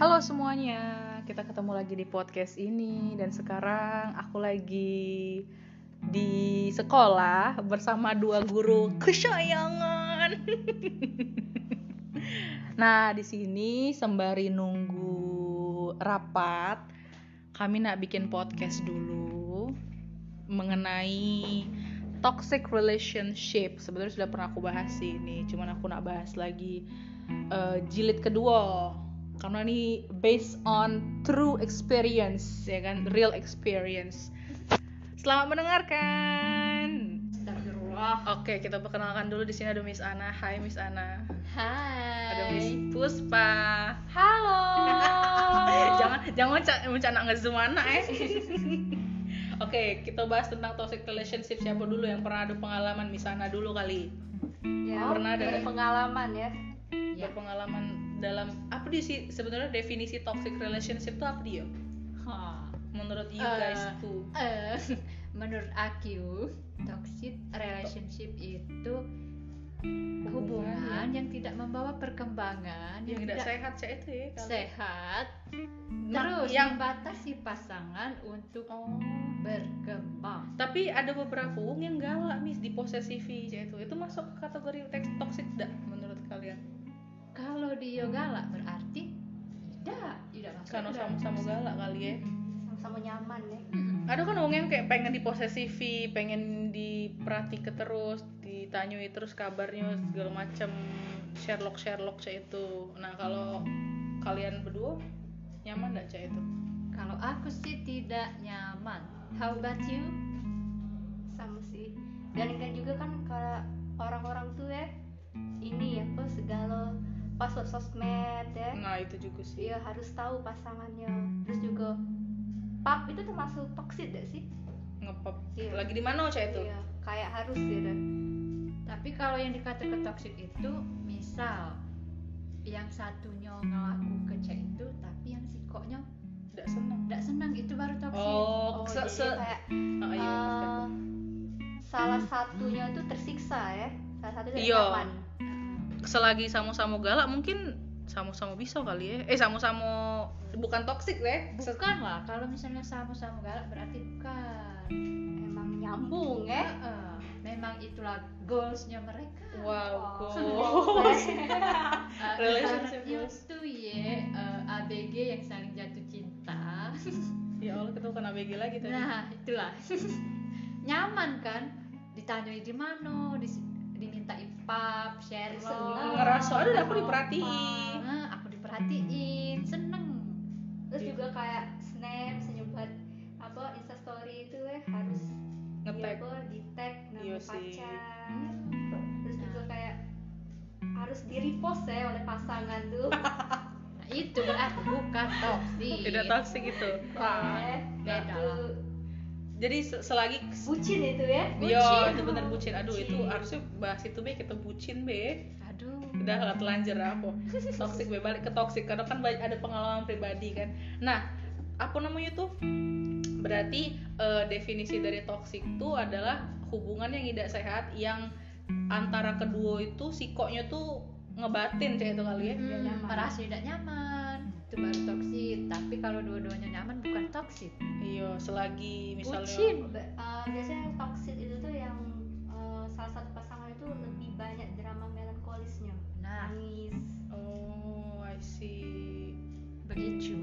Halo semuanya, kita ketemu lagi di podcast ini dan sekarang aku lagi di sekolah bersama dua guru kesayangan. nah, di sini sembari nunggu rapat, kami nak bikin podcast dulu mengenai toxic relationship. Sebenarnya sudah pernah aku bahas ini, cuman aku nak bahas lagi uh, jilid kedua karena ini based on true experience ya kan real experience selamat mendengarkan oke kita perkenalkan dulu di sini ada Miss Ana Hai Miss Ana ada Miss Hai. Puspa Halo. jangan jangan nak ngezoom anak eh Oke, kita bahas tentang toxic relationship siapa dulu yang pernah ada pengalaman Miss Ana dulu kali. ya, Pernah ada. pengalaman ya. Ya. Berpengalaman dalam apa dia sih sebenarnya definisi toxic relationship itu apa dia? Menurut you Eh, guys tuh. Eh, menurut aku, toxic relationship itu hubungan yang tidak membawa perkembangan, yang tidak sehat saya itu ya kali. sehat, Nah, terus yang membatasi pasangan untuk oh. berkembang. tapi ada beberapa wong yang galak mis di posesifi itu itu masuk kategori teks- toxic tidak menurut kalian Kalau dia galak berarti tidak, tidak masuk. karena sama-sama galak kali ya. Sama-sama nyaman ya. Ada kan wong yang kayak pengen diposesifi pengen diperhatike terus ditanyui terus kabarnya segala macam Sherlock Sherlock cah itu. Nah kalau kalian berdua nyaman nggak cah itu? Kalau aku sih tidak nyaman. How about you? sama sih. Dan kan juga kan kalau orang-orang tuh ya ini apa segala password sosmed ya. Nah itu juga sih. Dia harus tahu pasangannya. Terus juga pap itu termasuk toxic gak sih? Ngepop Iya. lagi di mana cah itu? Iya kayak harus ya dan Tapi kalau yang dikatakan toxic itu misal yang satunya ngelaku ke cek itu tapi yang si koknya tidak senang tidak senang itu baru toxic. oh, oh se- jadi se- kayak Ah, iya, eh, salah satunya itu tersiksa ya. Salah satu tidak Iya. nyaman selagi sama-sama galak mungkin sama-sama bisa kali ya eh sama-sama bukan toxic deh Bukan lah, kalau misalnya sama-sama galak berarti bukan. emang nyambung ya Heeh. memang itulah goalsnya mereka. wow cool Eh, Relationship goals. tuh ya eh, ABG yang saling jatuh cinta. ya Allah kita bukan ABG lagi tadi Nah, itulah. Nyaman kan? Ditanyai di mana, di- share Seneng. ngerasa ada aku diperhatiin Nah, aku diperhatiin, seneng. terus Iya. juga kayak snap senyebat apa instastory itu ya harus ngetek di apa di tag nama Iya pacar Hmm. terus juga Nah. kayak harus di repost ya oleh pasangan tuh Nah, itu berarti bukan toksik. tidak toxic itu Eh, beda itu. Jadi se- selagi bucin itu ya Yo, Bucin. itu bener bucin. Aduh, itu Bucin. harusnya bahas itu be kita bucin be. Aduh. Udah lah telanjur apa. Toxic be balik ke toxic karena kan banyak ada pengalaman pribadi kan. Nah, apa namanya tuh? Berarti eh, definisi dari toxic itu adalah hubungan yang tidak sehat yang antara kedua itu sikoknya tuh ngebatin kayak itu kali ya. Hmm, nyaman. merasa tidak nyaman. Itu baru toksik. Tapi kalau dua-duanya nyaman bukan toksik. Iya, selagi misalnya Bucin. Eh, biasanya yang toxic itu tuh yang eh, salah satu pasangan itu lebih banyak drama melankolisnya Nah, nangis Oh, I see. begitu.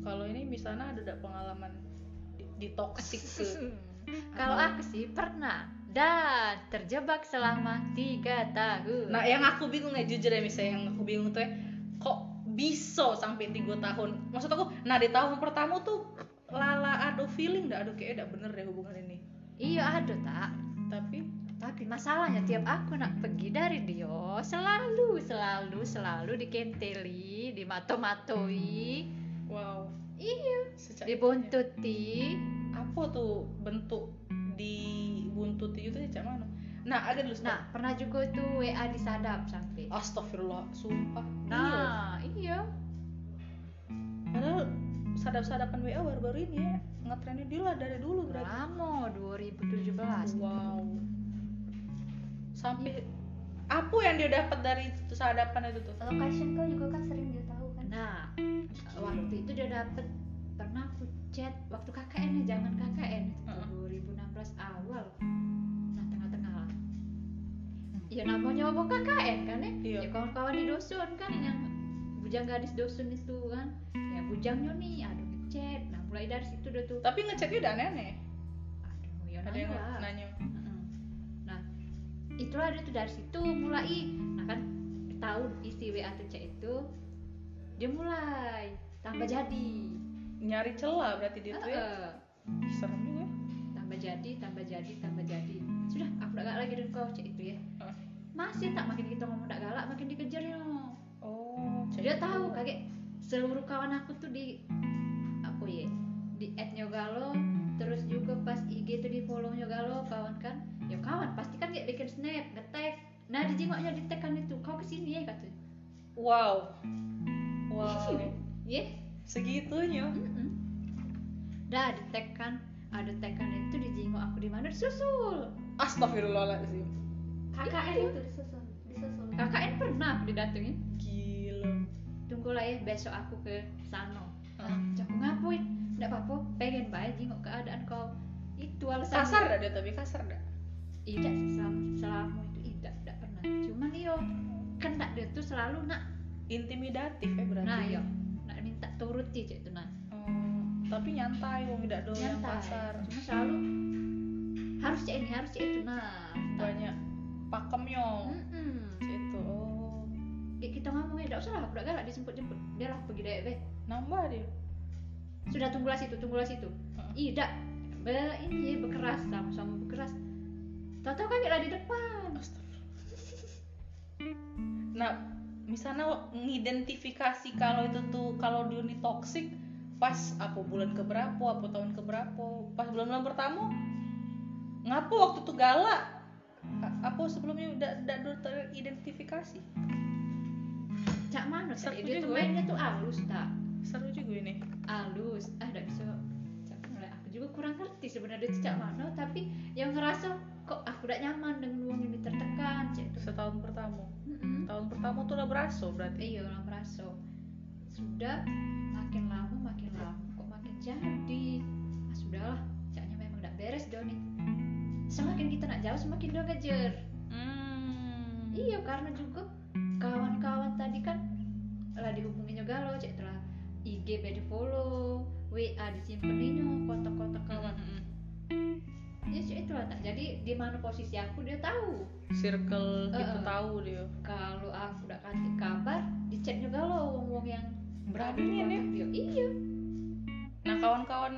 Kalau ini misalnya ada pengalaman di, di toxic ke Kalau aku sih pernah dan terjebak selama tiga tahun. Nah, yang aku bingung ya jujur ya misalnya yang aku bingung tuh ya, bisa sampai tiga tahun? Maksud aku, nah di tahun pertama tuh lala ada feeling dah, aduh kayaknya udah bener deh hubungan ini. Iya ada tak. Tapi Tapi masalahnya tiap aku nak pergi dari dia selalu selalu selalu dikenteli, dimato-matoi, wow, iya, sejak dibuntuti. apa tuh bentuk di buntut itu cak mana? Nah, ada dulu. Nah pernah juga tuh WA disadap sampai. astagfirullah, sumpah. Iya. Nah iya. Padahal sadap-sadapan WA baru-baru ini ya ngetrennya dia lah dari dulu berarti. Ramo 2017. Wow. Sampai apa yang dia dapat dari sadapan itu tuh? location kau juga kan sering dia tahu kan nah waktu itu dia dapet pernah aku chat waktu KKN ya zaman KKN itu Heeh. 2016 awal ya namanya ngomong KKN kan ya Iya. ya kawan-kawan di dosun kan yang bujang gadis dosun itu kan ya bujangnya nih aduh ngechat nah mulai dari situ udah tuh Tapi ngechatnya udah aneh-aneh. aduh ya Ada yang nanya. Nah, itulah dia tuh dari situ mulai. Nah kan tahu isi WA atau chat itu dia mulai tambah jadi. Nyari celah berarti dia tuh ya. Serem juga. Tambah jadi, tambah jadi, tambah jadi. Sudah, aku udah gak lagi dengan kau chat itu ya. Masih tak makin kita ngomong tak galak, makin dikejar ya. Oh, Dia tahu kaget seluruh kawan aku tuh di apa ya? Di add Nyogalo, terus juga pas IG tuh di follow Nyogalo kawan kan. Ya kawan, pasti kan kayak bikin snap, nge-tag. Nah, di jengoknya di tag kan itu, kau ke sini ya katanya. Wow. Wow. Iya. Segitunya. Mm-mm. Dah di tag kan, ada tag kan itu di jengok aku di mana disusul. Astagfirullahaladzim. KKN itu disusul disusul KKN pernah aku didatengin. Gila. Tunggulah ya besok aku ke sana. Heeh. Cak, aku ngapain? Nggak apa-apa, pengen baik jengok keadaan kau. Itu alasan. Kasar dah dia tapi kasar dah. Tidak selama, selama itu tidak, tidak pernah. Cuman yo kan nak dia tuh selalu nak, Intimidatif ya berarti. nah yo, nak minta turuti cek itu nah. Hmm, tapi nyantai wong tidak do yang Nyantai. kasar. Cuma selalu harus cek ini, harus cek itu nah. Banyak pakemnya. Mm-mm. Itu. Oh. Kita ngomongnya, tidak usah lah, udah galak dijemput-jemput. Dia lah pergi deh, beh. Nambah dia. Sudah tunggulah situ, tunggulah situ. Heeh. Tidak, be ini bekeras sama-sama bekeras. Tahu-tahu kaget lah di depan. Nah, misalnya ngidentifikasi kalau itu tuh kalau dia ini toxic pas apa bulan keberapa, apa tahun keberapa, pas bulan-bulan pertama ngapa waktu itu galak apa sebelumnya udah udah udah teridentifikasi? Cak mana? Seru Cak? Dia tuh mainnya tuh halus tak? seru juga ini. Halus. Ah tidak bisa Cak, mulai aku juga kurang ngerti sebenarnya itu cak mana tapi yang ngerasa kok aku tidak nyaman dengan uang ini tertekan cak itu. Setahun pertama. Mm-mm. tahun pertama tuh udah berasa berarti. Iya lah merasa sudah makin lama makin lama kok makin jadi. Ah sudahlah caknya memang tidak beres nih semakin kita nak jauh semakin dia ngejar hmm. iya karena juga kawan-kawan tadi kan lah dihubungi juga lo cek telah IG di follow WA disimpeninnya kontak-kontak kawan. Mm-mm. ya cek itu lah jadi di mana posisi aku dia tahu. Circle gitu Eh. tahu dia. Kalau aku udah kasih kabar di chat juga lo wong-wong yang Berani nih, dia. Iya. Nah kawan-kawan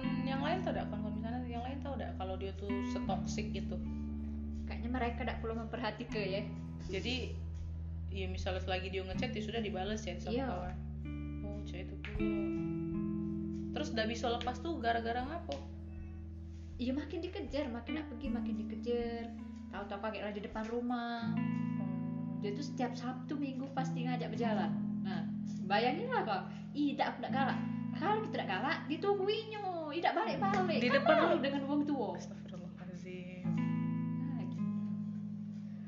tuh setoksik gitu kayaknya mereka tidak perlu memperhatikan ya jadi ya misalnya selagi dia ngechat ya sudah dibales ya sama Iya. kawan oh cewek itu pula terus udah bisa lepas tuh gara-gara ngapa iya makin dikejar makin nak pergi makin dikejar tahu-tahu kaget lah di depan rumah dia tuh setiap Sabtu Minggu pasti ngajak berjalan. Nah, bayangin lah kau, tidak aku tidak galak. Kalau kita tidak galak, ditungguinnya, tidak balik-balik. Di Kan depan lu. dengan uang tua.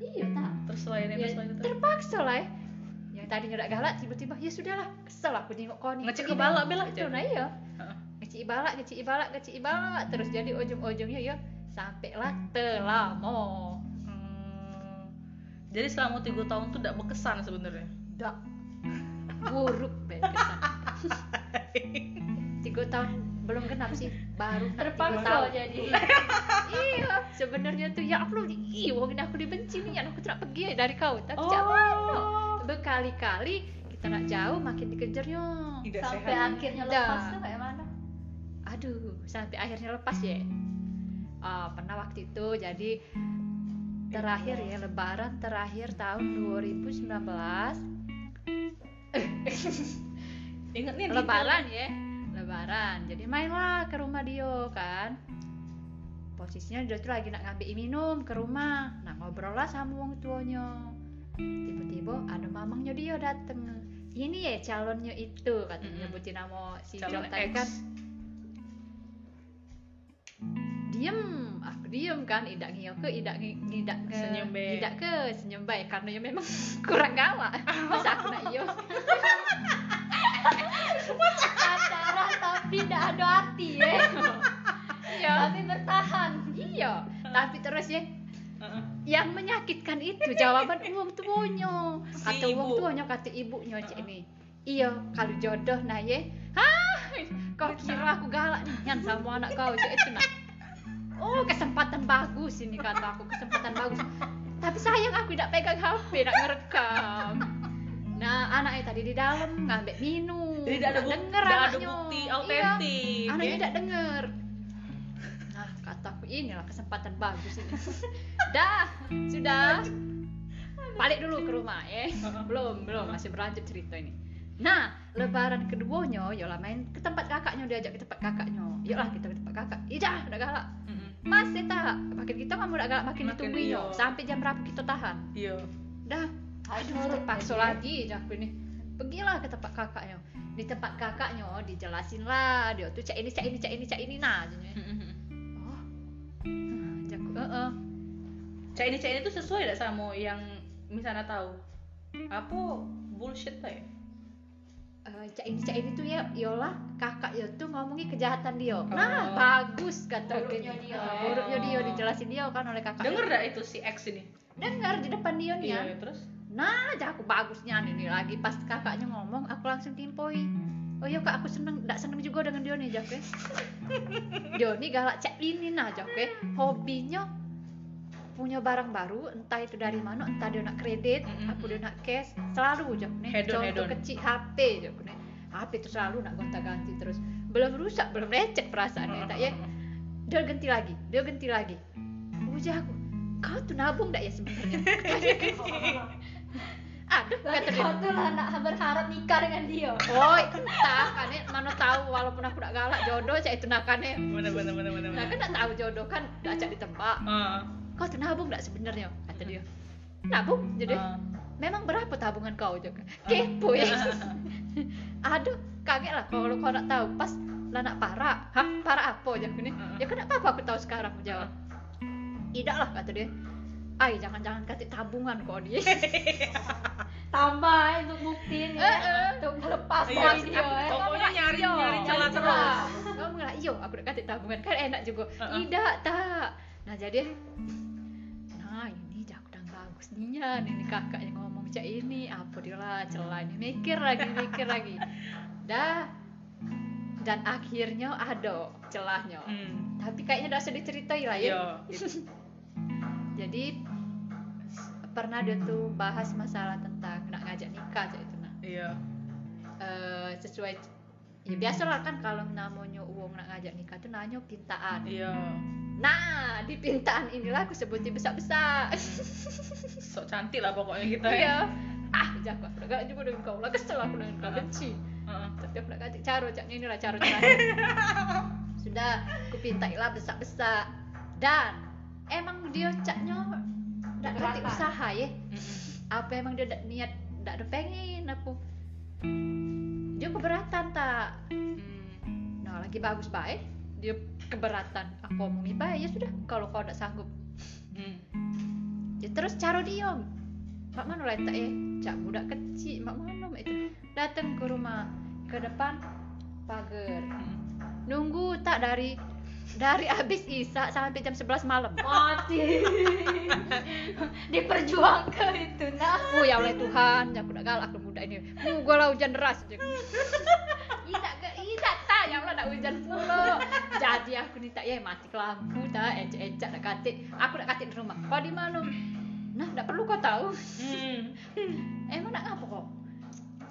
Iya tak. terus Ya, selain itu terpaksa lah. ya. Yang tadinya tidak galak, tiba-tiba ya sudahlah, kesel aku nengok kau nih. Ngecek balak, bela, Itu nah iya. Ngecek balak, ngecek balak, ngecek balak, terus jadi ujung-ujungnya ya sampailah telamo. Hmm. jadi selama tiga tahun tuh tidak berkesan sebenarnya Dak. Buruk banget kesan. tiga tahun belum genap sih baru terpaksa jadi. Iya sebenarnya tuh ya aku iya wong aku dibenci nih aku tidak pergi dari kau. Tapi Oh. mana berkali-kali kita nak jauh makin dikejar yo. Tidak sampai sehat. akhirnya lepas tuh kayak mana? Aduh sampai akhirnya lepas ya. Ah, pernah waktu itu jadi terakhir ya lebaran terakhir tahun 2019 ingat nih lebaran ya lebaran. Jadi mainlah ke rumah Dio kan? Posisinya dia tuh lagi nak ngambil minum ke rumah. Nah ngobrol lah sama wong tuanya. Tiba-tiba ada mamangnya Dio dateng. Ini ya calonnya itu katanya Mm-mm. nyebutin nama si calon X. kan. Diem. Aku diem kan idak ngio ke idak ngi- ngidak ke. Senyum be. idak ke senyum baik. Karena ya memang kurang gawa masa aku nak iyo pacaran tapi tidak ada hati ya iya. Tapi bertahan. Iya. Tapi terus ya. Heeh. yang menyakitkan itu jawaban uang tuanya. Si kata uang tuanya kata ibunya cek ini. Iya kalau jodoh nah ye hah? Kau kira aku galak nian sama anak kau cek itu nah oh kesempatan bagus ini kata aku kesempatan bagus. Tapi sayang aku tidak pegang HP tidak ngerekam nah anaknya tadi di dalam ngambil minum Jadi tidak ada, buk- denger tidak ada anaknya. bukti Iya. autentik. anaknya ya. tidak dengar nah kataku inilah kesempatan bagus ini dah sudah balik dulu ke rumah ya belum belum masih berlanjut cerita ini nah lebaran keduanya yolah main ke tempat kakaknya diajak ke tempat kakaknya yolah kita ke tempat kakak iya udah galak Mm-mm. masih tak makin kita nggak udah galak makin, Makin ditungguin iya. yo sampai jam berapa kita tahan Iya. dah aduh terpaksa lagi aku ini pergilah ke tempat kakaknya di tempat kakaknya dijelasin lah dia tuh cak ini cak ini cak ini cak ini nah. Mm-mm. oh nah, jago heeh Cak ini cak ini tuh sesuai tidak sama yang misalnya tahu? Apa bullshit lah ya? Eh, cak ini cak ini tuh ya yolah kakak ya tuh ngomongin kejahatan dia nah Oh. bagus kata Buruknya gini. dia. Eh, buruknya dia dijelasin dia kan oleh kakak Dengar dah itu si X ini? dengar di depan dia nih ya Iya, terus? Nah jago bagusnya nih, nih lagi. Pas kakaknya ngomong aku langsung timpoi oh iya kak aku seneng tidak seneng juga dengan nih Jake dia nih galak cek ini nah Jake hobinya punya barang baru entah itu dari mana entah dia nak kredit Mm-mm. apa dia nak cash selalu Jake nih. Hedon, contoh hedon. kecil HP nih. HP itu selalu nak gonta ganti terus. Belum rusak belum lecet perasaannya tak ya? Dia ganti lagi dia ganti lagi. Ujar aku kau tuh nabung tak ya sebenarnya aduh kata dia kau tuh lah nak berharap nikah dengan dia Oh, entah kan mana tahu walaupun aku nak galak jodoh cak itu nakane. Mana mana mana mana Nah kan tak tahu jodoh kan dak cak di tempat. Ah, Kau tuh nabung tak sebenarnya kata dia. Nabung jadi ah. memang berapa tabungan kau juga? Kepo ya. Aduh, kaget lah kalau kau nak tahu pas lah nak parah. Hah, parah apa aja ini? Ya kan apa aku tahu sekarang aku jawab. Tidak lah kata dia. Ay, jangan-jangan kasih tabungan kok dia. tambah eh, untuk buktiin ya untuk melepas Iya, aku- dia eh. Pokoknya nyari Iya, nyari celah nyari terus. Ngomong lah, iyo aku udah kasih tabungan kan enak juga. Tidak, tak. Nah jadi, nah ini udah bagus nih ya, ini kakak yang ngomong cak ini apa dia lah celah ini mikir lagi mikir lagi. Dah dan akhirnya ada celahnya. Hmm. Tapi kayaknya udah usah diceritai lah ya. Jadi pernah dia tuh bahas masalah tentang nak ngajak nikah cak itu nah. Iya. eh, sesuai ya biasalah kan kalau namanya uang nak ngajak nikah tuh nanya pintaan Iya. nah di pintaan inilah aku sebutin besar-besar Sok cantik lah pokoknya kita ya. iya ah jago aku galak juga dengan kau lah kesel aku dengan kau benci Heeh. tapi aku ganti caro caknya inilah caro cara sudah aku pintailah besar-besar dan emang dia caknya ganti Keberatan. usaha ya? Apa emang dia dak niat tidak ada pengen apa? Dia keberatan tak? Hmm. Nah lagi bagus baik dia keberatan. Aku omongin baik ya sudah. Kalau kau tidak sanggup. Hmm. ya terus caro dia mak mana letak ya? Cak budak kecil mak mana mak itu? Datang ke rumah ke depan pagar. Hmm. nunggu tak dari dari habis isak sampai jam 11 malam. Mati. Diperjuangkan itu nah oh ya oleh Tuhan. Aku udah galak aku muda ini. Mu gua lah hujan deras tidak ke tidak tak ya Allah nak hujan pula jadi aku nih tak ya mati ke lampu tak. Ecek ecek nak katik. Aku nak katik di rumah. Kau di mana? Nah tidak perlu kau tahu. Hmm. emang nak ngapa kau?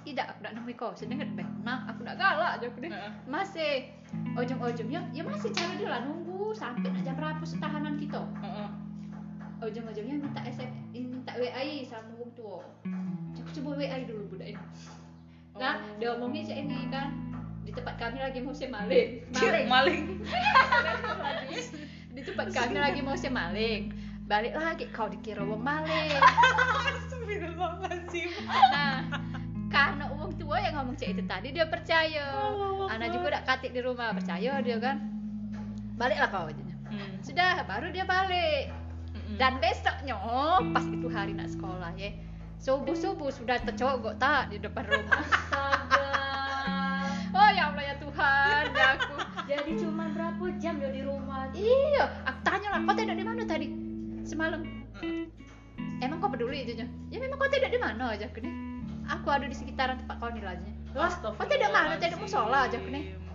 Tidak aku nak nemui kau. Sedengar nah aku nak galak aja aku deh masih ujung-ujungnya ya masih cara dia lah nunggu sampai nak jam berapa setahanan kita. Heeh. ujung-ujungnya minta SM minta WA sama wong tua. Aku coba WA dulu budak ini. Nah Oh. dia omongin sih ini kan di tempat kami lagi musim maling Cik, maling. di tempat kami lagi musim maling balik lagi kau dikira wong maling nah karena tua yang ngomong cek itu tadi dia percaya. Allah anak juga udah katik di rumah percaya dia kan. Baliklah kau aja Hmm. sudah baru dia balik. Mm-mm. dan besoknya oh, pas itu hari nak sekolah ya. Subuh subuh sudah tercogok tak di depan rumah. Oh ya Allah ya Tuhan ya aku. Jadi cuma berapa jam dia di rumah? Iya aku tanya lah kau tidak di mana tadi? Semalam. Mm. emang kau peduli itu ya memang kau tidak di mana aja aku nih aku ada di sekitaran tempat kau nih lah Wah, kau tidak mana tidak mau sholat aja aku nih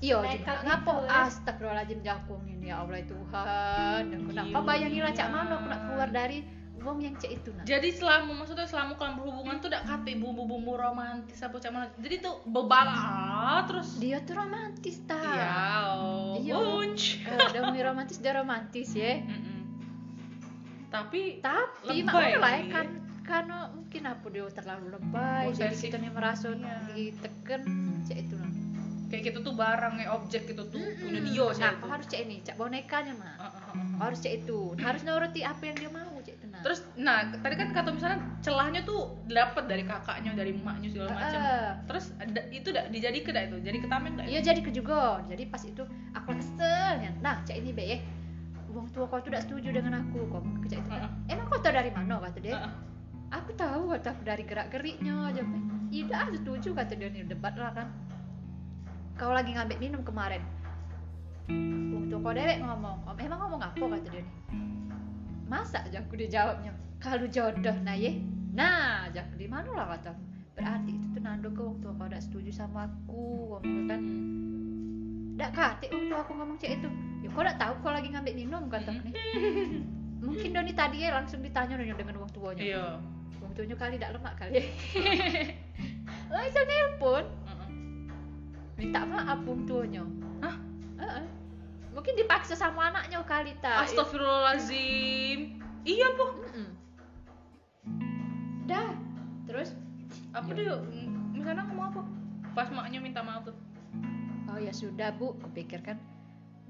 Iya, ngapo astagfirullahaladzim jakung ini ya Allah Tuhan. Dan aku nak kau bayangilah cak mana aku nak keluar dari wong yang cek itu nah. Jadi selama maksudnya selama kalian berhubungan tuh udah kate bumbu-bumbu romantis apa cak mana. Jadi tuh bebala terus. Dia tuh romantis ta. Iya, oh, Iya. Udah mulai romantis dia romantis ya. Tapi Tapi makanya lah ya, kan karena mungkin apa dia terlalu lebay jadi Posesif. kita nih merasa Iya. diteken cek itu nah. kayak gitu tuh barang ya objek gitu tuh punya Mm-mm. dia Nah, kau harus cek ini, cek bonekanya mah. Ah, ah, ah, Kau ah. harus cek itu, harus nuruti apa yang dia mau cek itu nah. Terus, nah tadi kan kata misalnya celahnya tuh dapat dari kakaknya, dari emaknya segala macam. Heeh. Terus ada, itu dah dijadi ke itu, jadi ketamen dah. Iya jadi ke juga. Jadi pas itu aku lah kesel ya. Nah, cak ini be ya. Wong tua kau tuh tidak setuju dengan aku. Kau mau ke cak itu. kan? Emang kau tahu dari mana kata dia? Aku tahu kata dari gerak geriknya aja. Iya, dah, setuju kata dia nih debat lah kan. Kau lagi ngambil minum kemarin. Tua kau dewek ngomong. Oh, emang ngomong apa kata dia nih? Masa aja aku dijawabnya. Kalau jodoh nah ye. Nah, aja di mana lah kata. Berarti itu tuh nando ke tua kau tidak setuju sama aku. Ngomong kan. Nggak kate tua aku ngomong cek itu. Ya kau nggak tahu kau lagi ngambil minum kata nih. Mungkin Doni tadi ya langsung ditanya dengan wong tuanya. Iya. Tuanya kali tidak lemak kali. langsung nelpon Heeh. minta maaf wong tuanya. Hah? Mungkin dipaksa sama anaknya kali tak. Astagfirullahalazim. Iya po. Mm-mm. Dah. Terus Apa mm, Misalnya ngomong apa? Pas maknya minta maaf tuh. oh ya sudah bu, kupikirkan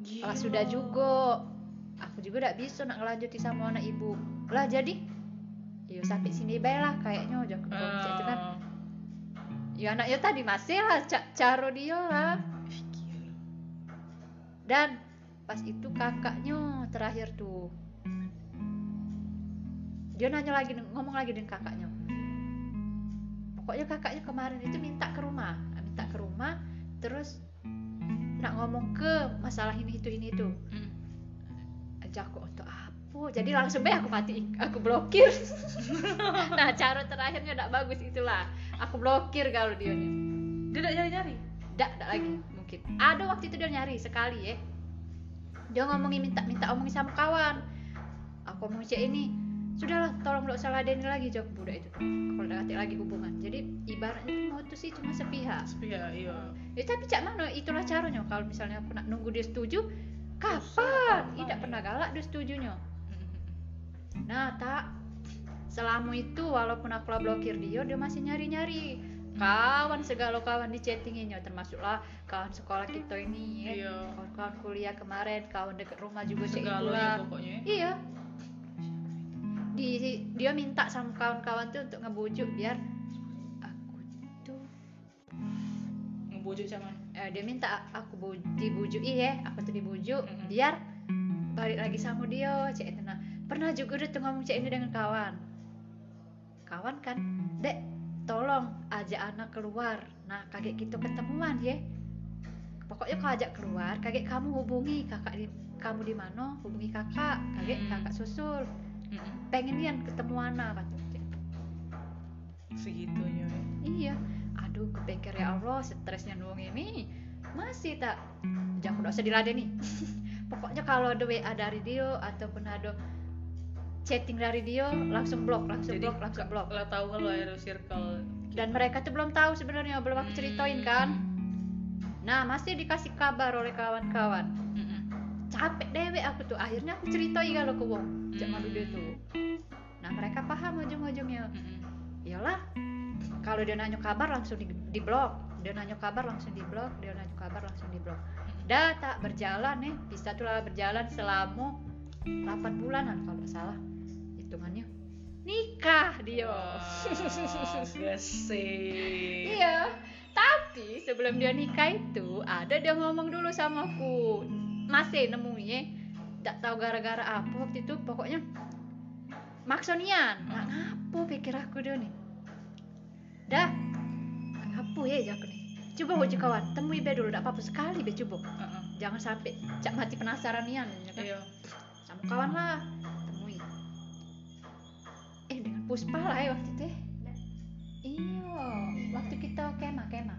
Gila. lah sudah juga. Aku juga tidak bisa nak ngelanjuti sama anak ibu. Lah jadi Yo sampai sini baik lah kayaknya udah ketemu cek itu kan. Eh, Ya anaknya tadi masih lah ca- caro dia lah. Dan pas itu kakaknya terakhir tuh. Dia nanya lagi ngomong lagi dengan kakaknya. Pokoknya kakaknya kemarin itu minta ke rumah. Minta ke rumah terus nak ngomong ke masalah ini itu ini itu. Mm. ajak aku untuk apa jadi langsung baik aku mati aku blokir nah cara terakhirnya tidak bagus itulah aku blokir kalau dia Dia udah nyari-nyari. Nggak, nggak lagi mungkin. Ada waktu itu dia nyari sekali ya. Dia ngomongin minta minta omongin sama kawan. Aku ngomong cek ini, sudahlah tolong nggak usah ladenin lagi jawab budak itu. Kalau udah kate lagi hubungan. Jadi ibaratnya itu mau tuh sih cuma sepihak. Iya, iya. Ya, tapi cak mana itulah caranya kalau misalnya aku nak nunggu dia setuju, kapan? kapan? Tidak pernah galak dia setujunya. Mm. Nah tak selama itu walaupun aku lah blokir dia dia masih nyari-nyari kawan segala kawan di chattinginnya termasuklah kawan sekolah kita ini ya Iya. kawan-kawan kuliah kemarin kawan deket rumah juga Segala ya pokoknya. iya di dia minta sama kawan-kawan tuh untuk ngebujuk biar aku tuh Ngebujuk cuman. eh, dia minta aku bu- dibujuk iya aku tuh dibujuk Mm-mm. biar balik lagi sama dia cek nah pernah juga dia tuh ngomong cek ini dengan kawan kawan kan dek tolong ajak anak keluar nah kakek kita ketemuan ya pokoknya kau ajak keluar kakek kamu hubungi kakak di kamu di mana hubungi kakak kakek Hmm. kakak susul Mm-mm. pengen nian ketemu anak kata. Segitunya. ya. Iya, aduh kepikir ya Allah stresnya doang ini masih tak jangan udah usah diladeni. Pokoknya kalau ada WA dari dia ataupun ada chatting dari dia langsung blok, langsung Jadi blok, langsung blok. Lah tahu lo ada circle. Dan mereka tuh belum tahu sebenarnya belum aku ceritain kan. Nah masih dikasih kabar oleh kawan-kawan. Mm-mm. Capek dewek aku tuh akhirnya aku ceritain kalau ke wong cek malu dia tuh. Nah mereka paham ujung-ujungnya. Mm-mm. iyalah kalau dia nanya kabar langsung di, di blok dia nanya kabar langsung di blok dia nanya kabar langsung di blok dah tak berjalan nih bisa tuh lah berjalan selama 8 bulanan kalau nggak salah hitungannya. Nikah dia Wah, gesek. iya tapi sebelum dia nikah itu ada dia ngomong dulu sama aku. Masih nemunya tak tahu gara-gara apa waktu itu pokoknya. Maksonian nah ngapu pikir aku dia nih? Dah. Ngapu ya aku nih? Coba hoji kawan temui be dulu. Tidak apa-apa sekali be coba. Heeh. jangan sampai cak mati penasaran nian ya kan? Iya. sama kawan lah puspa lah ya waktu itu ya. iya. Waktu kita kemah kemah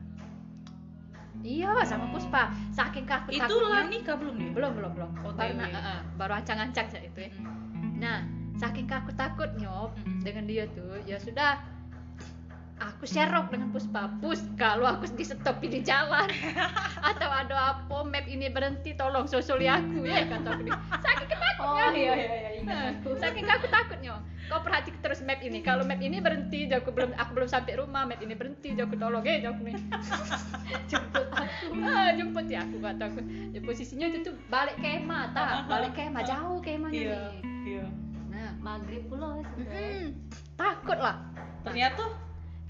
iya sama puspa. Saking kaku Itu lah nikah belum dia? belum belum belum. OTW. baru na- eh, baru ancang-ancang saat itu ya. Mm. nah saking kaku takut nyop dengan dia tuh ya sudah aku serok dengan puspa. Pus kalau aku di stop di jalan atau ada apa map ini berhenti tolong susuli aku ya kata aku nih saking ketakutnya oh iya iya iya ingat Nah, saking aku takutnya kau perhati terus map ini. Kalau map ini berhenti aku belum aku belum sampai rumah map ini berhenti aku tolong eh aku nih jemput aku. Ah jemput ya aku kata aku. Ya posisinya itu tuh balik kemah tak? Balik kemah jauh kemahnya Iya. nih Iya. nah maghrib pula sebenarnya mm, takut lah Ternyata?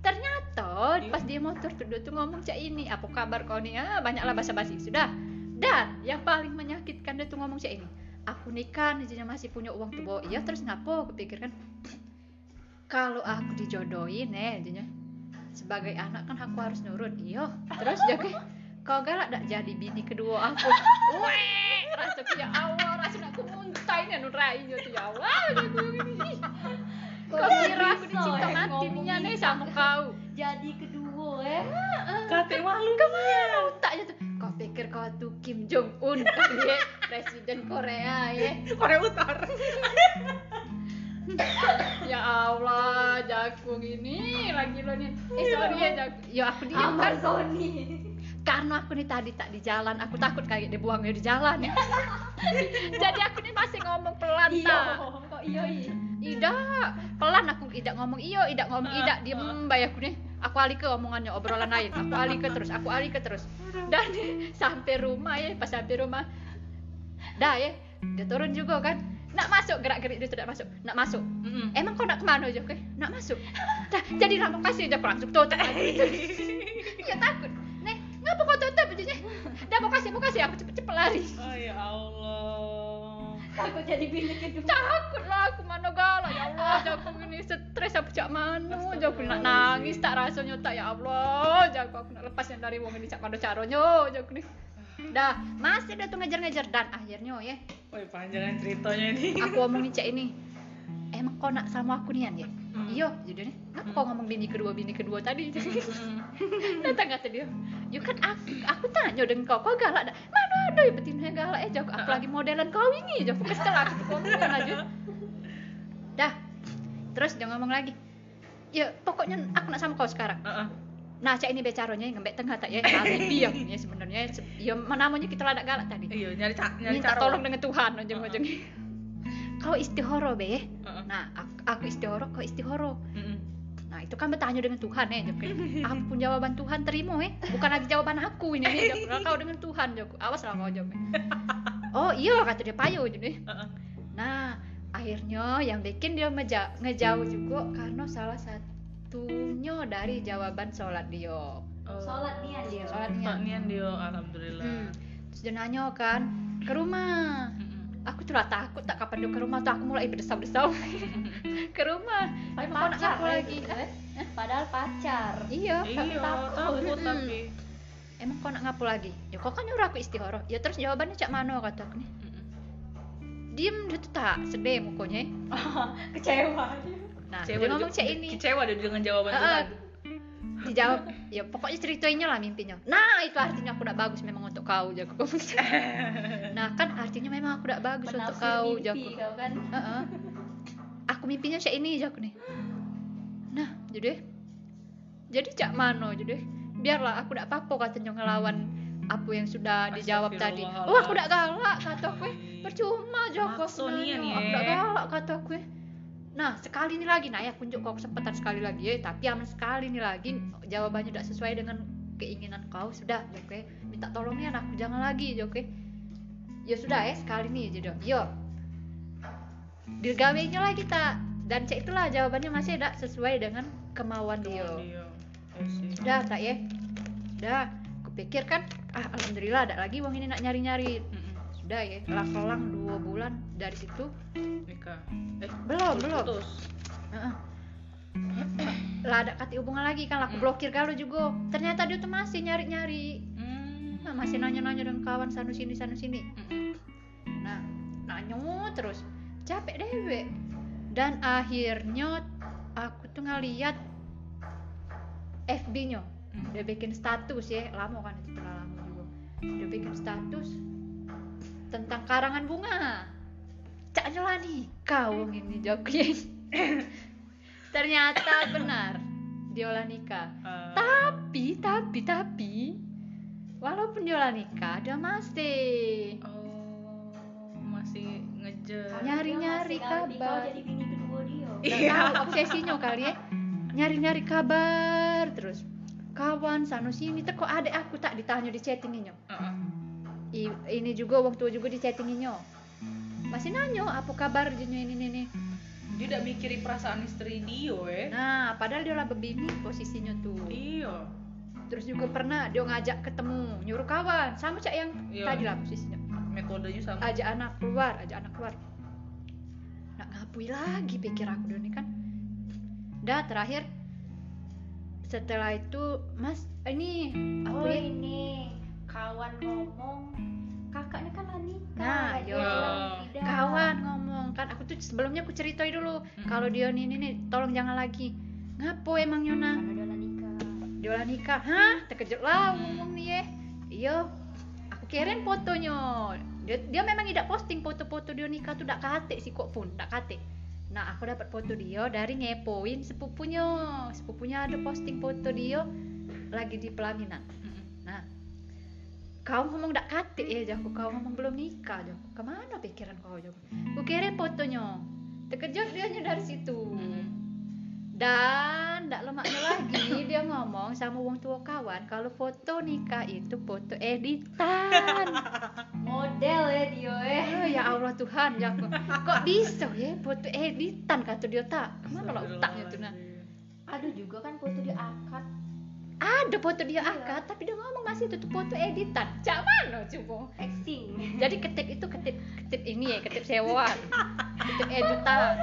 Ternyata Iya. pas dia motor tuh dia tuh ngomong cak ini apa kabar kau nih ah banyaklah basa-basi. Sudah. Dan yang paling menyakitkan dia tuh ngomong cak ini aku nikah izinnya masih punya uang tuh bawa. Iya terus ngapo aku pikir kan kalau aku dijodohin eh izinnya sebagai anak kan aku harus nurut. Iya terus dia kayak kau galak dak jadi bini kedua aku? Weh rasa ya Allah rasa aku muntah ini anu rai tuh ya Allah kau kira aku dicinta ya mati nih nih sama kau. Jadi kedua eh. Kate malu. Ke mana tak tuh. kau pikir kau tuh Kim Jong Un kan ya presiden Korea ya. Korea Utara. ya Allah jakung ini lagi lo nih eh sorry ya jakung ya aku diam kan? Amazoni. Karena aku nih tadi tak di jalan aku takut kayak dibuangnya di jalan ya. Jadi aku nih masih ngomong pelan iya tak? Kok iya iya Tidak, pelan aku tidak ngomong iyo, tidak ngomong tidak diem bay aku nih. Aku alih ke omongannya obrolan lain. Aku alih ke terus, aku alih ke terus. Dan sampai rumah ya, pas sampai rumah, dah ya, dia turun juga kan. Nak masuk gerak gerik dia tidak masuk, nak masuk. Mm-mm. Emang kau nak ke mana aja, Nak masuk. Dah, jadi lama kasih aja langsung tutup lagi. Iya takut. Nih, ngapa kau tutup aja? Dah mau kasih, mau kasih, aku cepet-cepet lari. Oh ya Allah. Takut jadi bini kedua takut lah aku mana galak. Ya Allah jago ini stres aku cak manu. Jago nak nangis tak rasanya tak ya Allah. Jago aku nak lepas yang dari wong ini cak mana caranya jago nih dah masih dia tuh ngejar-ngejar. Dan akhirnya ya. Woi panjangan ceritanya ini. aku omongin cak ini emang kau nak sama aku nian ya Hmm. iya jadi nih ngapa kau ngomong bini kedua bini kedua tadi? Mm-mm. datang kata dia ya kan aku, aku tanya dengan kau kau galak dah mana ada ya betina galak eh jago aku lagi modelan kau ini jago kesel aku tuh komentar aja dah. Terus dia ngomong lagi ya pokoknya aku nak sama kau sekarang. Nah cak ini becaronya ngembek tengah tak ya alibi ya ya sebenarnya se- ya namanya kita ladak galak tadi. Iya nyari nyari minta tolong dengan Tuhan ujung-ujungnya kau istihoro be Heeh. nah aku, aku istihoro kau istihoro Mm-mm. Nah itu kan bertanya dengan Tuhan ya Jok. Ampun jawaban Tuhan terima eh Bukan lagi jawaban aku ini nih Jok. Kau dengan Tuhan Jok Awas lah kau Jok Oh iya kata dia payu jadi Heeh. Nah akhirnya yang bikin dia meja- ngejauh juga Karena salah satunya dari jawaban sholat dia Oh. sholat nian dia Sholat Nian dia alhamdulillah. hmm. Terus dia nanya kan Ke rumah. Aku tuh lah takut tak kapan dia ke rumah tuh aku mulai berdesau-desau ke rumah. Emang kau nak ya lagi? eh. padahal pacar Iya. Iya takut. takut Mm-mm. tapi. emang kau nak ngapu lagi ya kau kan nyuruh aku istihoro ya terus jawabannya cak mano kata aku nih diem dia tuh tak sedih mukanya kecewa nah Kecewa dia ngomong cak ini Kecewa dia dengan jawaban Tuhan. Dijawab ya pokoknya ceritainnya lah mimpinya. Nah itu artinya aku udah bagus memang untuk kau jago. Nah kan artinya memang aku udah bagus untuk Penafsir kau mimpi jago. kau kan? Heeh. aku mimpinya cak ini jago nih. Nah jadi jadi cak mano jadi biarlah aku udah apa-apa katanya ngelawan apa yang sudah dijawab tadi. Oh aku udah galak kata aku. Percuma ya. aku udah galak kata aku nah sekali ini lagi nah ya kunjuk kau kesempatan sekali lagi ya tapi aman sekali nih lagi jawabannya tidak sesuai dengan keinginan kau. Sudah Joko minta tolongnya aku jangan lagi Joko ya sudah ya sekali nih jadi yo. Digawainya lah kita dan cek itulah jawabannya masih tidak sesuai dengan kemauan dia. Ya sudah tak ya. Sudah. Kupikir kan ah alhamdulillah ada lagi uang ini nak nyari sudah ya kelang dua bulan dari situ Nikah. Eh belum belum. putus. Lah ada kati hubungan lagi kan aku Mm. blokir kalau juga. Ternyata dia tuh masih nyari nyari Hmm. nah, masih nanya nanya dengan kawan sanu sini sanu sini. Nah nanya terus. Capek dewe dan akhirnya aku tuh ngeliat FB nya Mm. dia bikin status ya. Lama kan itu telah lama juga. Dia bikin status tentang karangan bunga. Cak nyelani kau ini jawabnya ternyata benar dia olah nikah. Eh, tapi tapi tapi walaupun dia olah nikah dia masih. Oh masih ngejar. Masih ngerti kabar. Kau jadi bini kedua dia. Nggak Iya. tahu obsesinya kali ya. Nyari-nyari kabar terus. Kawan sanu sini teko adek aku tak ditanya di chattinginnya. Heeh. I- ini juga waktu juga di chattinginnya masih nanya apa kabar dia ini ini ini dia udah mikirin perasaan istri dia eh nah padahal dia lah bebini posisinya tuh. Iya. Terus juga pernah dia ngajak ketemu nyuruh kawan. Sama cak yang Iya. tadi lah posisinya. Metodenya sama. Ajak anak keluar ajak anak keluar. Nak ngapui lagi pikir aku dulu nih kan. Dah terakhir setelah itu mas ini apa Oh ya? ini kawan ngomong kakaknya kan lah nikah. Nah, Dia yo. bilang tidak. kawan ngomong. Kan aku tuh sebelumnya aku ceritain dulu. Mm. kalau dia nih nih nih tolong jangan lagi. Ngapo emang Yona? Dia lah nikah. dia udah nikah. Hah? Terkejut lah ngomong nih ya iya. Aku kirim fotonya. Dia, dia memang tidak posting foto-foto dia nikah tuh tidak kate sih kok pun. Tidak kate nah aku dapat foto dia dari ngepoin sepupunya. Sepupunya ada posting foto dia lagi di pelaminan kau ngomong tidak kate ya jago kau ngomong belum nikah jago ke mana pikiran kau jago aku kirim fotonya terkejut dia dari situ Mm-mm. dan tidak lemaknya lagi dia ngomong sama wong tua kawan kalau foto nikah itu foto editan. Model ya dia eh. Oh, ya Allah Tuhan ya aku. Kok bisa ya foto editan kata dia tak. Ke mana lah otaknya tuh nah. Ada juga kan foto di akad. Ada foto dia Iya. akad tapi dia ngomong masih itu foto editan. Cak mana coba? Acting. Jadi ketip itu ketip ketip ini ya ketip sewaan. Ketip editan.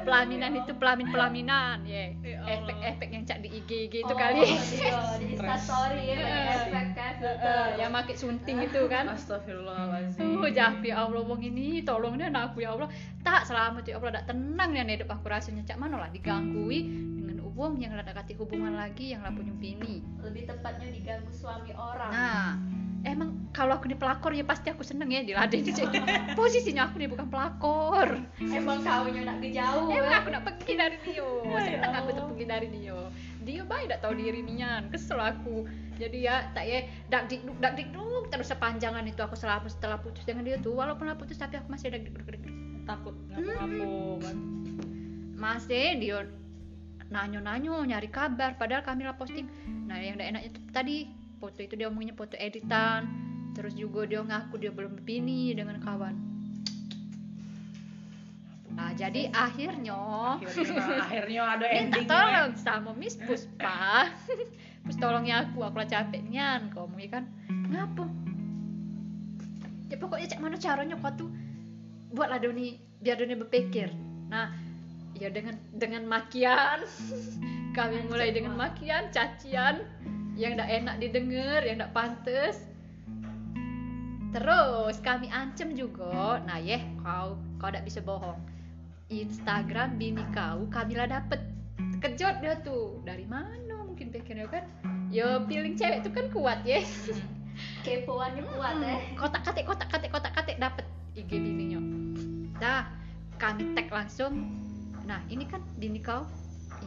Pelaminan itu pelamin pelaminan ya. Ya Allah. Efek-efek yang cak di IG IG itu Oh, kali. Iya, di Instastory ya efek kan Eh, filter. yang pakai sunting itu kan Astagfirullahaladzim Oh, japi ya Allah wong ini tolong deh aku ya Allah. Tak selamat ya Allah, tak tenang ya hidup aku rasanya cak mana lah diganggui dengan wong yang ada kati hubungan lagi yang lah punya bini. Lebih tepatnya diganggu suami orang. Nah, emang kalau aku nih pelakor ya pasti aku seneng ya diladenin cek. Posisinya aku nih bukan pelakor. Emang kaunya nak ke jauh. Emang aku nak pergi dari Dio. Seneng aku tuh pergi dari Dio. Dio baik tak tahu diri nian, kesel aku. Jadi ya tak ya dak dikduk dak dikduk terus sepanjangan itu aku selama setelah putus dengan dia tuh walaupun lah putus tapi aku masih ada dikduk takut ngaku-ngaku kan Masih dia nanyo-nanyo nyari kabar padahal kami lah posting. Nah, yang tidak enaknya tuh tadi foto itu dia omonginnya foto editan. Terus juga dia ngaku dia belum bini dengan kawan. Nah, jadi akhirnya akhirnya, akhirnya ada minta endingnya tolong sama Miss Puspa Pus tolongnya aku aku lah capek nian kau mau kan ngapa ya pokoknya cak mana caranya kau tuh buatlah Doni biar Doni berpikir nah ya dengan dengan makian. Kami mulai dengan makian cacian. Yang tidak enak didengar yang tidak pantas terus kami ancam juga. Nah yeh kau kau tidak bisa bohong. Instagram bini kau Kamila dapet. Kejot dia tuh dari mana mungkin pikirnya kan? Yo feeling cewek tuh kan kuat ya Kepoannya kuat eh. kotak katik kotak katik kotak katik dapet IG bininya. Dah kami tag langsung nah ini kan bini kau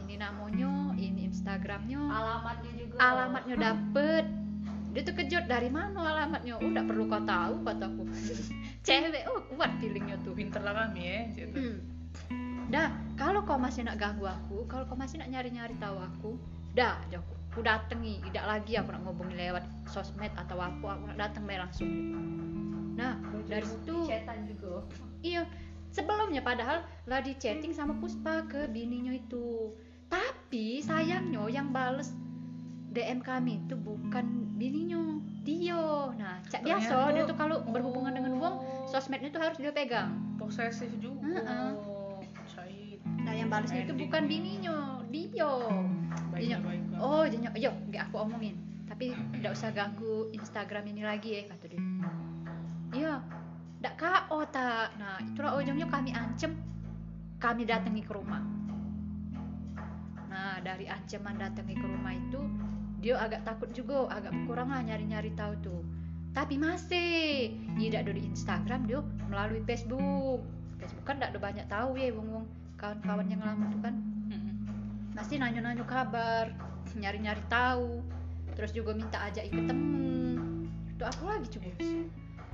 ini namanya ini Instagramnya Alamatnya juga. alamatnya dapet dia tuh kejut dari mana alamatnya udah perlu kau tahu kataku cewek oh kuat feelingnya tuh pinter lah kami ya situ. Hmm. Dah, kalau kau masih nak ganggu aku, kalau kau masih nak nyari-nyari tahu aku, dah, aku, aku datangi, tidak lagi aku nak ngomongin lewat sosmed atau apa, aku nak datang langsung. Nah, dari situ, iya, sebelumnya padahal lah di chatting sama Puspa ke bininya itu, tapi sayangnya yang bales DM kami itu bukan bininya, dia. Nah, cak biasa dia tuh kalau berhubungan dengan uang, Oh, sosmednya tuh harus dia pegang. posesif juga Heeh. Syahid. Nah yang balasnya itu bukan bininya dia baik Iya. baik oh jenyo yo nggak aku omongin tapi nggak usah ganggu Instagram ini lagi ya kata dia iya nggak KO tak. Nah itulah ujungnya kami ancam kami datangi ke rumah. Nah dari ancaman datangi ke rumah itu dia agak takut juga agak berkurang lah nyari-nyari tahu tuh tapi masih tidak ada di Instagram dia melalui Facebook. Facebook kan tidak ada banyak tahu ya wong wong kawan-kawan yang lama tuh kan. Masih nanya-nanya kabar nyari-nyari tahu. Terus juga minta ajak ketemu itu aku lagi coba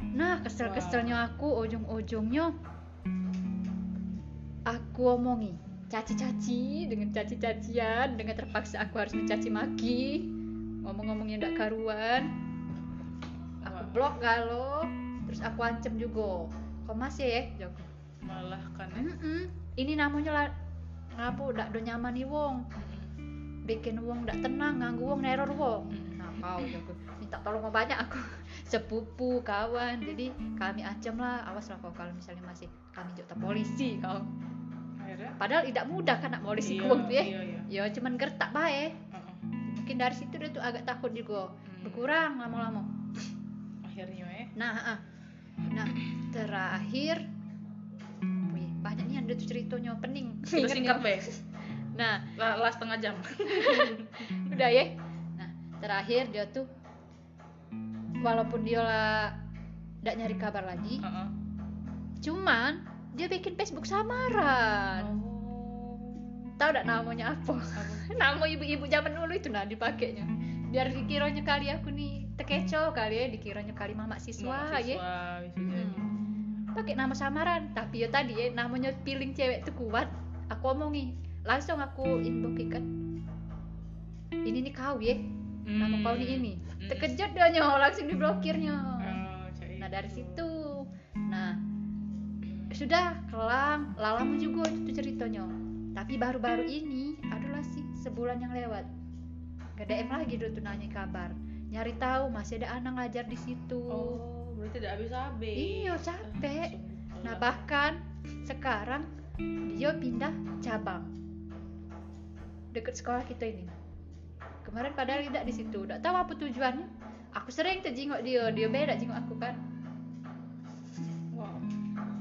nah kesel-keselnya aku ujung-ujungnya aku omongi caci-caci dengan caci-cacian dengan terpaksa aku harus mencaci maki. Ngomong-ngomongnya ndak karuan. Aku blok galau terus aku ancam juga. Kok masih ya? Jago malah kan ya. Mm-mm. ini namanya lah ngapa udah do nyaman nih wong bikin wong ndak tenang ganggu wong neror wong. Nah kau jago minta tolong banyak aku sepupu kawan. Jadi kami ancam lah awas lah kau kalau misalnya masih kami jota polisi kau. Akhirnya? Padahal tidak mudah kan nak polisi Iya, kuang tuh ya iya, iya. ya cuman gertak bae. Heeh. mungkin dari situ dia tuh agak takut juga. Hmm. berkurang lama-lama. Akhirnya ya nah ah. nah terakhir. Wih, banyak nih ada tuh ceritanya pening. Udah Ingat singkat be nah. Lah lah setengah jam. Udah ya nah terakhir dia tuh walaupun dia lah tidak nyari kabar lagi Heeh. cuman dia bikin Facebook samaran. Oh. Tahu tidak namanya apa? Nama ibu-ibu zaman dulu itu nah dipakainya. Biar dikiranya kali aku nih tekeco kali ya dikiranya kali mama siswa, ya. Mahasiswa, bisa jadi Hmm. pakai nama samaran. Tapi ya tadi ya namanya feeling cewek tuh kuat. Aku omongi langsung aku inbox kan ini nih kau ya nama kau nih ini. Hmm. Terkejut dia nyo langsung diblokirnya. Oh, nah dari itu. situ. Nah sudah kelang lama juga itu ceritanya. Tapi baru-baru ini adalah sih sebulan yang lewat. Gak DM lagi dulu tuh nanya kabar. Nyari tahu masih ada anak ngajar di situ. Oh berarti tidak habis habis. Iya, capek. nah bahkan sekarang dia pindah cabang. Deket sekolah kita ini kemarin padahal tidak di situ. Tidak tahu apa tujuannya. Aku sering tuh jenguk dia. Dia beda jenguk aku kan. Wow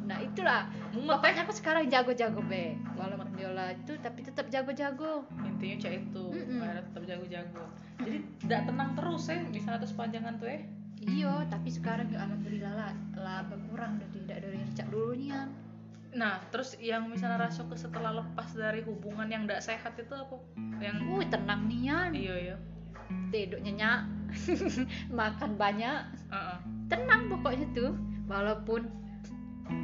nah itulah. Mumet. Pokoknya aku sekarang jago-jago be walaupun dia lah itu tapi tetap jago-jago. Intinya cak itu. Akhirnya tetap jago-jago. Jadi tidak tenang terus ya misalnya terus panjangan tuh ya iya tapi sekarang ya alhamdulillah lah lah berkurang. Udah tidak dari recak dulunya nah terus yang misalnya rasio ke setelah lepas dari hubungan yang tidak sehat itu apa? Yang Wih tenang nian iya iya. Tidur nyenyak makan banyak. Heeh. tenang pokoknya tuh. Walaupun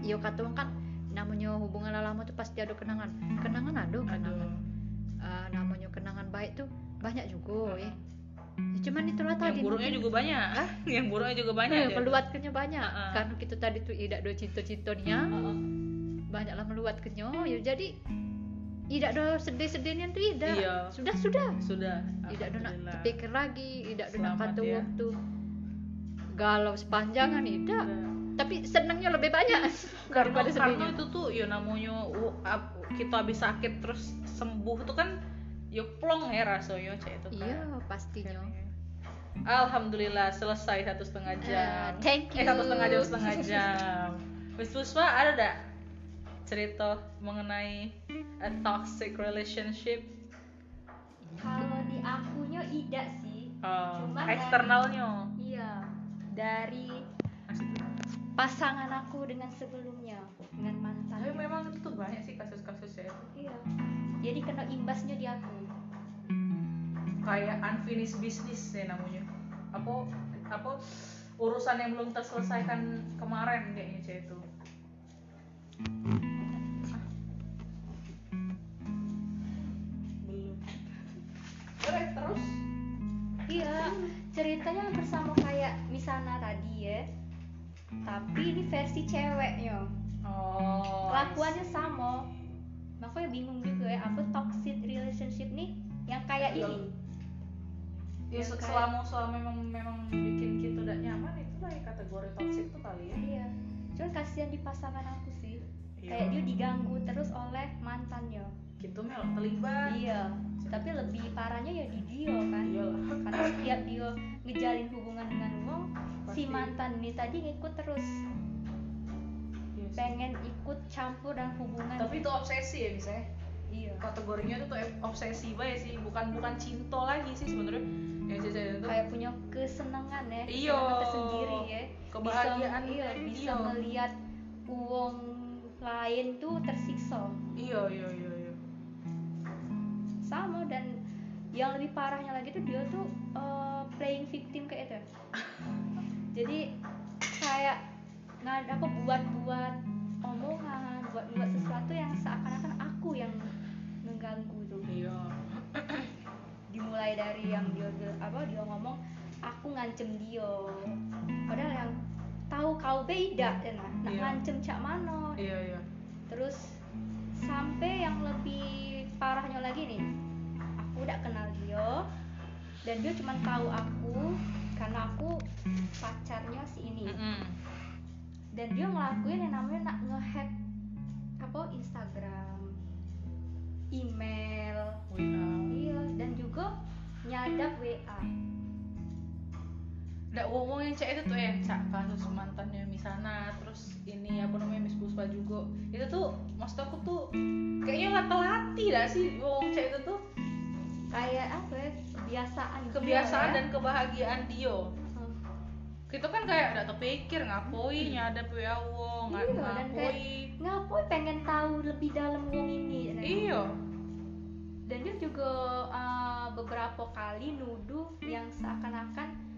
yo kata orang kan namanya hubungan lama tuh pasti ada kenangan. Kenangan ada kenangan. Aduh Eh, namanya kenangan baik tuh banyak juga ya. Ya, cuman itulah yang tadi buruknya mungkin- juga banyak. Hah? yang buruknya juga banyak Eh, aja. meluatkannya banyak. Heeh. karena kita tadi tuh tidak ada cinta-cintanya. Heeh. Banyaklah meluatkannya ya jadi tidak ada sedih-sedihnya tidak Iya. sudah sudah sudah tidak ada nak terpikir lagi tidak ada nak kata ya. waktu galau sepanjangan tidak Udah. tapi senangnya lebih banyak karena daripada karena sedihnya itu tuh ya namanya uh, kita habis sakit terus sembuh tuh kan ya plong ya rasanya cek itu kan iya pastinya Alhamdulillah selesai satu setengah jam. Eh, thank Eh you. satu setengah jam setengah jam. Puspa ada dak cerita mengenai a toxic relationship? kalau di akunya tidak sih Oh, Cuman eksternalnya. iya dari pasangan aku dengan sebelumnya dengan mantan Tapi memang itu tuh banyak sih kasus-kasusnya iya jadi kena imbasnya di aku Kayak unfinished business ya namanya. Apa apa urusan yang belum terselesaikan kemarin kayaknya itu. Belum. Terus. iya ceritanya hampir sama kayak Misana tadi ya tapi ini versi ceweknya Oh. kelakuannya sama makanya bingung juga ya apa toxic relationship nih yang kayak ini Ya Yang se- kayak- selama selama memang memang bikin kita tidak nyaman itu lah kategori toxic tuh kali ya. iya cuman kasihan di pasangan aku sih Iya. Kayak dia diganggu terus oleh mantannya. Gitu mel. Terlibat. Iya. Tapi lebih parahnya ya di Dio kan. Iyalah. Karena setiap Dio ngejalin hubungan dengan Wong si mantan ini tadi ngikut terus. Iya sih. pengen ikut campur dalam hubungan. Tapi itu obsesi ya misalnya iya. Kategorinya itu tuh obsesi banget sih. Bukan bukan cinta lagi sih sebenarnya. Cari itu kayak punya kesenangan ya Iya. kesenangan tersendiri ya. Kebahagiaan. bisa, iya, bisa dia. melihat uang lain tuh tersiksa. Iya iya iya iya. Sama dan yang lebih parahnya lagi tuh dia tuh eh, playing victim kayak itu jadi kayak nggak apa buat buat omongan buat buat sesuatu yang seakan-akan aku yang mengganggu tuh. Iya. Dimulai dari yang dia dia- apa dia ngomong aku ngancem dia. Padahal yang tahu kau beda nah nak Iya. ngancem cak mano iya iya. Terus sampai yang lebih parahnya lagi nih. Aku udah kenal dia dan dia cuma tahu aku karena aku pacarnya si ini. Mm-mm. dan dia ngelakuin yang namanya nak ngehack apa Instagram email. WA iya dan juga nyadap WA Nggak ngomongin cek itu tuh ya cak kasus mantannya Misana terus ini apa namanya Miss Puspa juga. Itu tuh maksud aku tuh kayaknya lati-lati dah sih ngomong cek itu tuh? Kayak apa ya kebiasaan dia kebiasaan ya. dan kebahagiaan dia. Hmm. kita kan kayak udah terpikir ngapain nyadap WA wong Iya, ngapain. ngapain pengen tahu lebih dalam wong ini iya. Dan dia juga uh, beberapa kali nuduh yang seakan-akan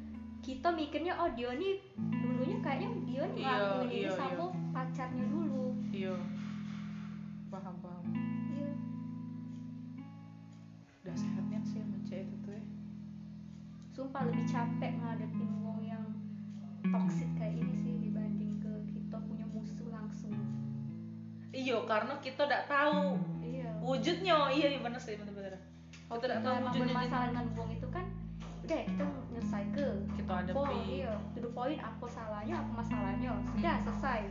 kita mikirnya oh dia nih dulunya kayaknya dia nih Iya, ngelakuin ini iya, sama pacarnya dulu. Iya. Paham paham. Iya. Udah sehatnya sih sama cek itu tuh ya? Sumpah lebih capek ngadepin wong yang toxic kayak ini sih dibanding ke kita punya musuh langsung. Iya karena kita udah tahu iya. wujudnya. Iya iya bener sih bener bener. Kalau kita udah tahu wujudnya bermasalah dengan wong itu kan udah ya, kita ke kita Oh hadapi iya, the point apa salahnya, apa masalahnya, sudah Hmm. selesai.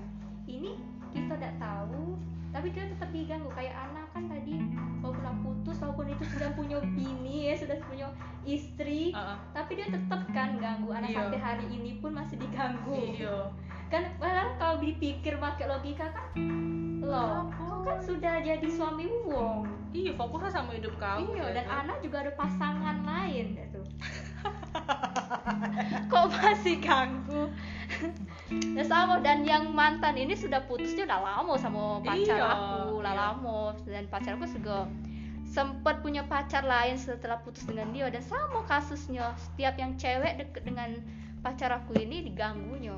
Ini kita tidak tahu, tapi dia tetap diganggu kayak anak kan tadi walaupun putus, walaupun itu sudah punya bini ya, sudah punya istri, Ah, ah. tapi dia tetap kan ganggu anak Iya. sampai hari ini pun masih diganggu. iya Kan padahal kalau dipikir pakai logika kan, loh, kau kan sudah jadi suami wong. iya fokusnya sama hidup kau Iya, ya dan kan? anak juga ada pasangan lain itu. Kok masih ganggu? ya sama. Dan yang mantan ini sudah putusnya udah lama sama pacar Iya, aku, udah iya. lama. Dan pacar aku juga sempat punya pacar lain setelah putus dengan dia. Dan sama kasusnya setiap yang cewek deket dengan pacar aku ini diganggunya.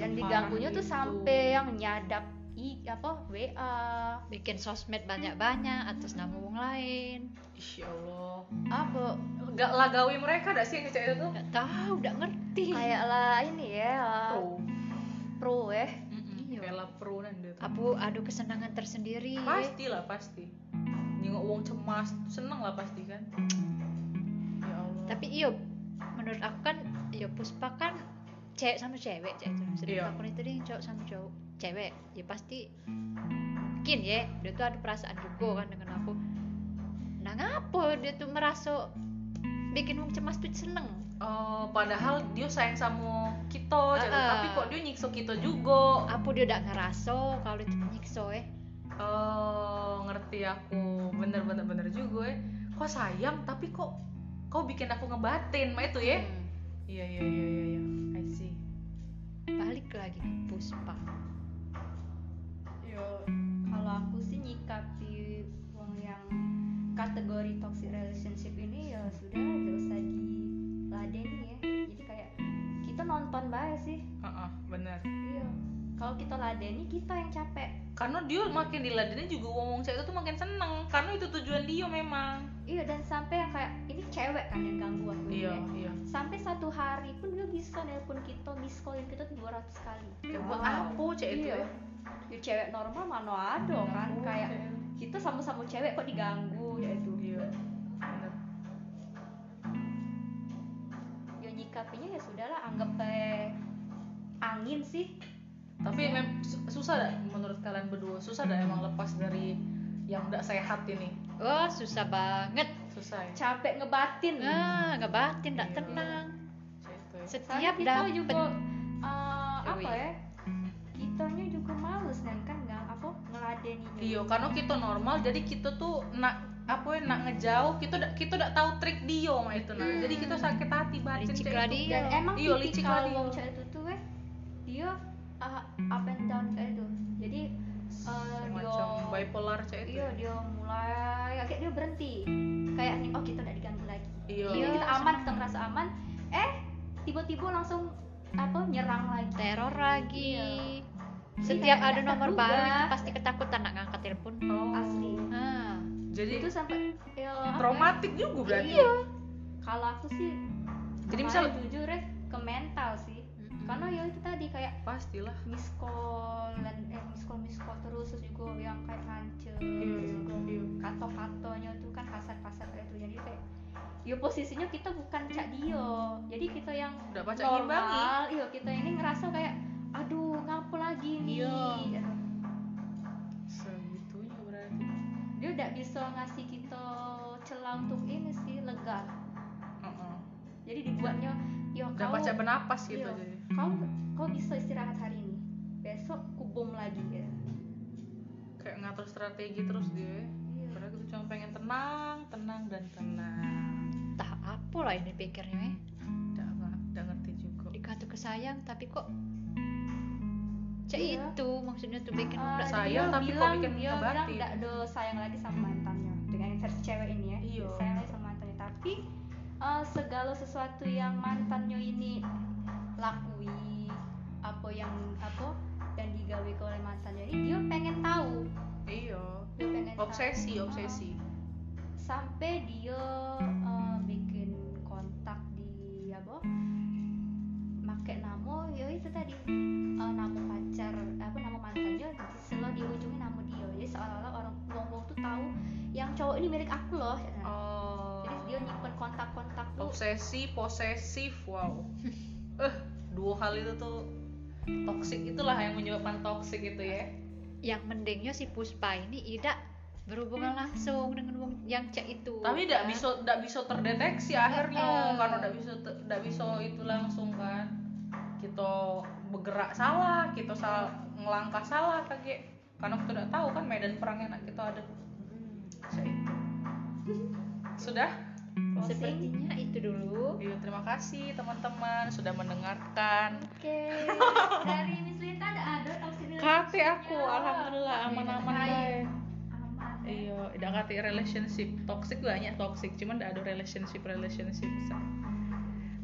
Dan diganggunya tuh sampai yang nyadap i apa WA bikin sosmed banyak-banyak atas nama orang lain Insya Allah. Apa? Gak lagawi mereka dah sih yang cek itu? Tuh nggak tahu nggak ngerti. Kayak lah ini ya pro. Pro eh Mm-mm, Iya. Bella pro dan dia tuh aku adu kesenangan tersendiri. Pasti lah pasti. Nyengok uang cemas seneng lah pasti kan. Ya Allah. Tapi iyo menurut aku kan ya Puspa kan cewek sama cewek cewek itu sedangkan Iya. aku itu dia cowok sama cowok cewek. Ya pasti mungkin ya dia tuh ada perasaan juga kan dengan aku nah ngapa dia tuh merasa bikin wong cemas tuh seneng Oh, padahal dia sayang sama kita. Ah, ah. tapi kok dia nyiksa kita juga. apa dia udah ngerasa kalau itu nyiksa eh Oh, ngerti aku. Bener bener bener juga ya. Kok sayang, tapi kok kau bikin aku ngebatin, mah itu ya? Hmm, Iya iya iya iya. iya. I see. balik lagi ke Puspa Yo, kalau aku sih nyikapi kategori toxic relationship ini ya sudah gak usah diladeni ya. Jadi kayak kita nonton baik sih. Ah, ah, bener. Iya. Kalau kita ladeni kita yang capek. Karena dia makin diladenin juga ngomong cewek itu tuh makin seneng. Karena itu tujuan dia memang. Iya dan sampai yang kayak ini cewek kan yang ganggu aku Iya ya. iya. Sampai satu hari pun dia bisa nelpon kita, miss callin kita tuh 200 kali. Ya, buat apa cewek itu Iya. ya? Ya cewek normal mana ada kan Oh, kayak. Kita sama-sama cewek kok diganggu ya itu. Iya. Bener. ya nyikapinya ya sudahlah anggap kayak angin sih Tapi mem- su- susah dah menurut kalian berdua susah dah emang lepas dari yang udah sehat ini oh susah banget susah ya capek ngebatin ah ngebatin nggak Iya. tenang Gitu ya. setiap Soalnya kita juga uh, apa Yoi. ya kitanya juga males kan kan apa ngeladeni iya karena kita normal jadi kita tuh nak apa ya nak ngejauh kita udah kita udah tahu trik dia mah itu nah. Jadi kita sakit hati batin Licik cek lah itu. dia. dan emang Iya, licik lah dia. wong cewek itu tuh eh dia uh, up and down kayak itu jadi uh, dia macam bipolar cek itu iya dia mulai kayak dia berhenti. Kayak nih oh kita udah diganggu lagi. Iya. Kita aman kita ngerasa aman. Eh tiba-tiba langsung apa nyerang lagi. Teror lagi. Iya. Setiap Kayak ada nomor terduga. baru itu pasti ketakutan nak ngangkat telepon. Oh. asli. Ah. Jadi itu sampai ya, ya? traumatik juga berarti iya. kalau aku sih Jadi kemarin misal- jujur ya ke mental sih. Karena ya itu tadi kayak pastilah. miss call dan eh miss call miss call terus terus juga yang kayak ngancem Iya, terus juga iya. kato katonya tuh kan kasar kasar kayak itu jadi kayak ya posisinya kita bukan cak dia jadi kita yang udah baca normal iya kita ini ngerasa kayak aduh ngapa lagi nih Iya. Gitu. segitunya berarti dia udah bisa ngasih kita celah untuk ini sih lega Heeh. jadi dibuatnya yo udah kau baca benapas gitu iya, jadi kau kau bisa istirahat hari ini besok kubom lagi ya kayak ngatur strategi terus dia Iya. padahal kita cuma pengen tenang tenang dan tenang entah apa lah ini pikirnya eh. udah nggak udah ngerti juga dikata kesayang tapi kok cak Iya. itu maksudnya tuh bikin udah sayang, tapi kok bilang, bikin dia bilang nggak ada sayang lagi sama mantannya dengan versi cewek ini ya Iya. Sayang lagi sama mantannya tapi eh, segala sesuatu yang mantannya ini lakui apa yang apa dan digawe ke oleh mantannya ini dia pengen tahu iya dia pengen tahu. obsesi Ah. obsesi sampai dia eh, nama ya itu tadi. Eh, nama pacar apa nama mantannya selalu di ujungnya nama dia. Jadi seolah-olah orang ngomong tuh tahu yang cowok ini milik aku loh. Oh. Jadi dia nyimpen kontak-kontak tuh. Obsesi posesif wow. Eh dua hal itu tuh toxic itulah yang menyebabkan toxic itu ya. Yang mendingnya si Puspa ini tidak berhubungan langsung dengan wong yang cek itu tapi tidak kan? bisa tidak bisa terdeteksi akhirnya. Eh. karena tidak bisa tidak bisa itu langsung kita bergerak salah kita salah ngelangkah salah kayak karena kita tidak tahu kan medan perangnya anak kita ada Hmm. Seitu. sudah closing sepertinya itu dulu Iya, terima kasih teman-teman sudah mendengarkan oke dari Miss Linta ada ada toxic relationship-nya? aku alhamdulillah aman-aman Hai. baik aman ya. iya tidak kata relationship toxic banyak toxic cuman tidak ada relationship relationship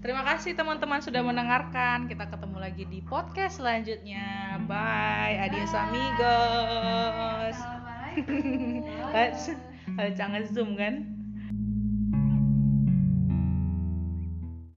terima kasih teman-teman sudah mendengarkan. Kita ketemu lagi di podcast selanjutnya. Bye adios Bye. amigos. Assalamualaikum. Jangan zoom kan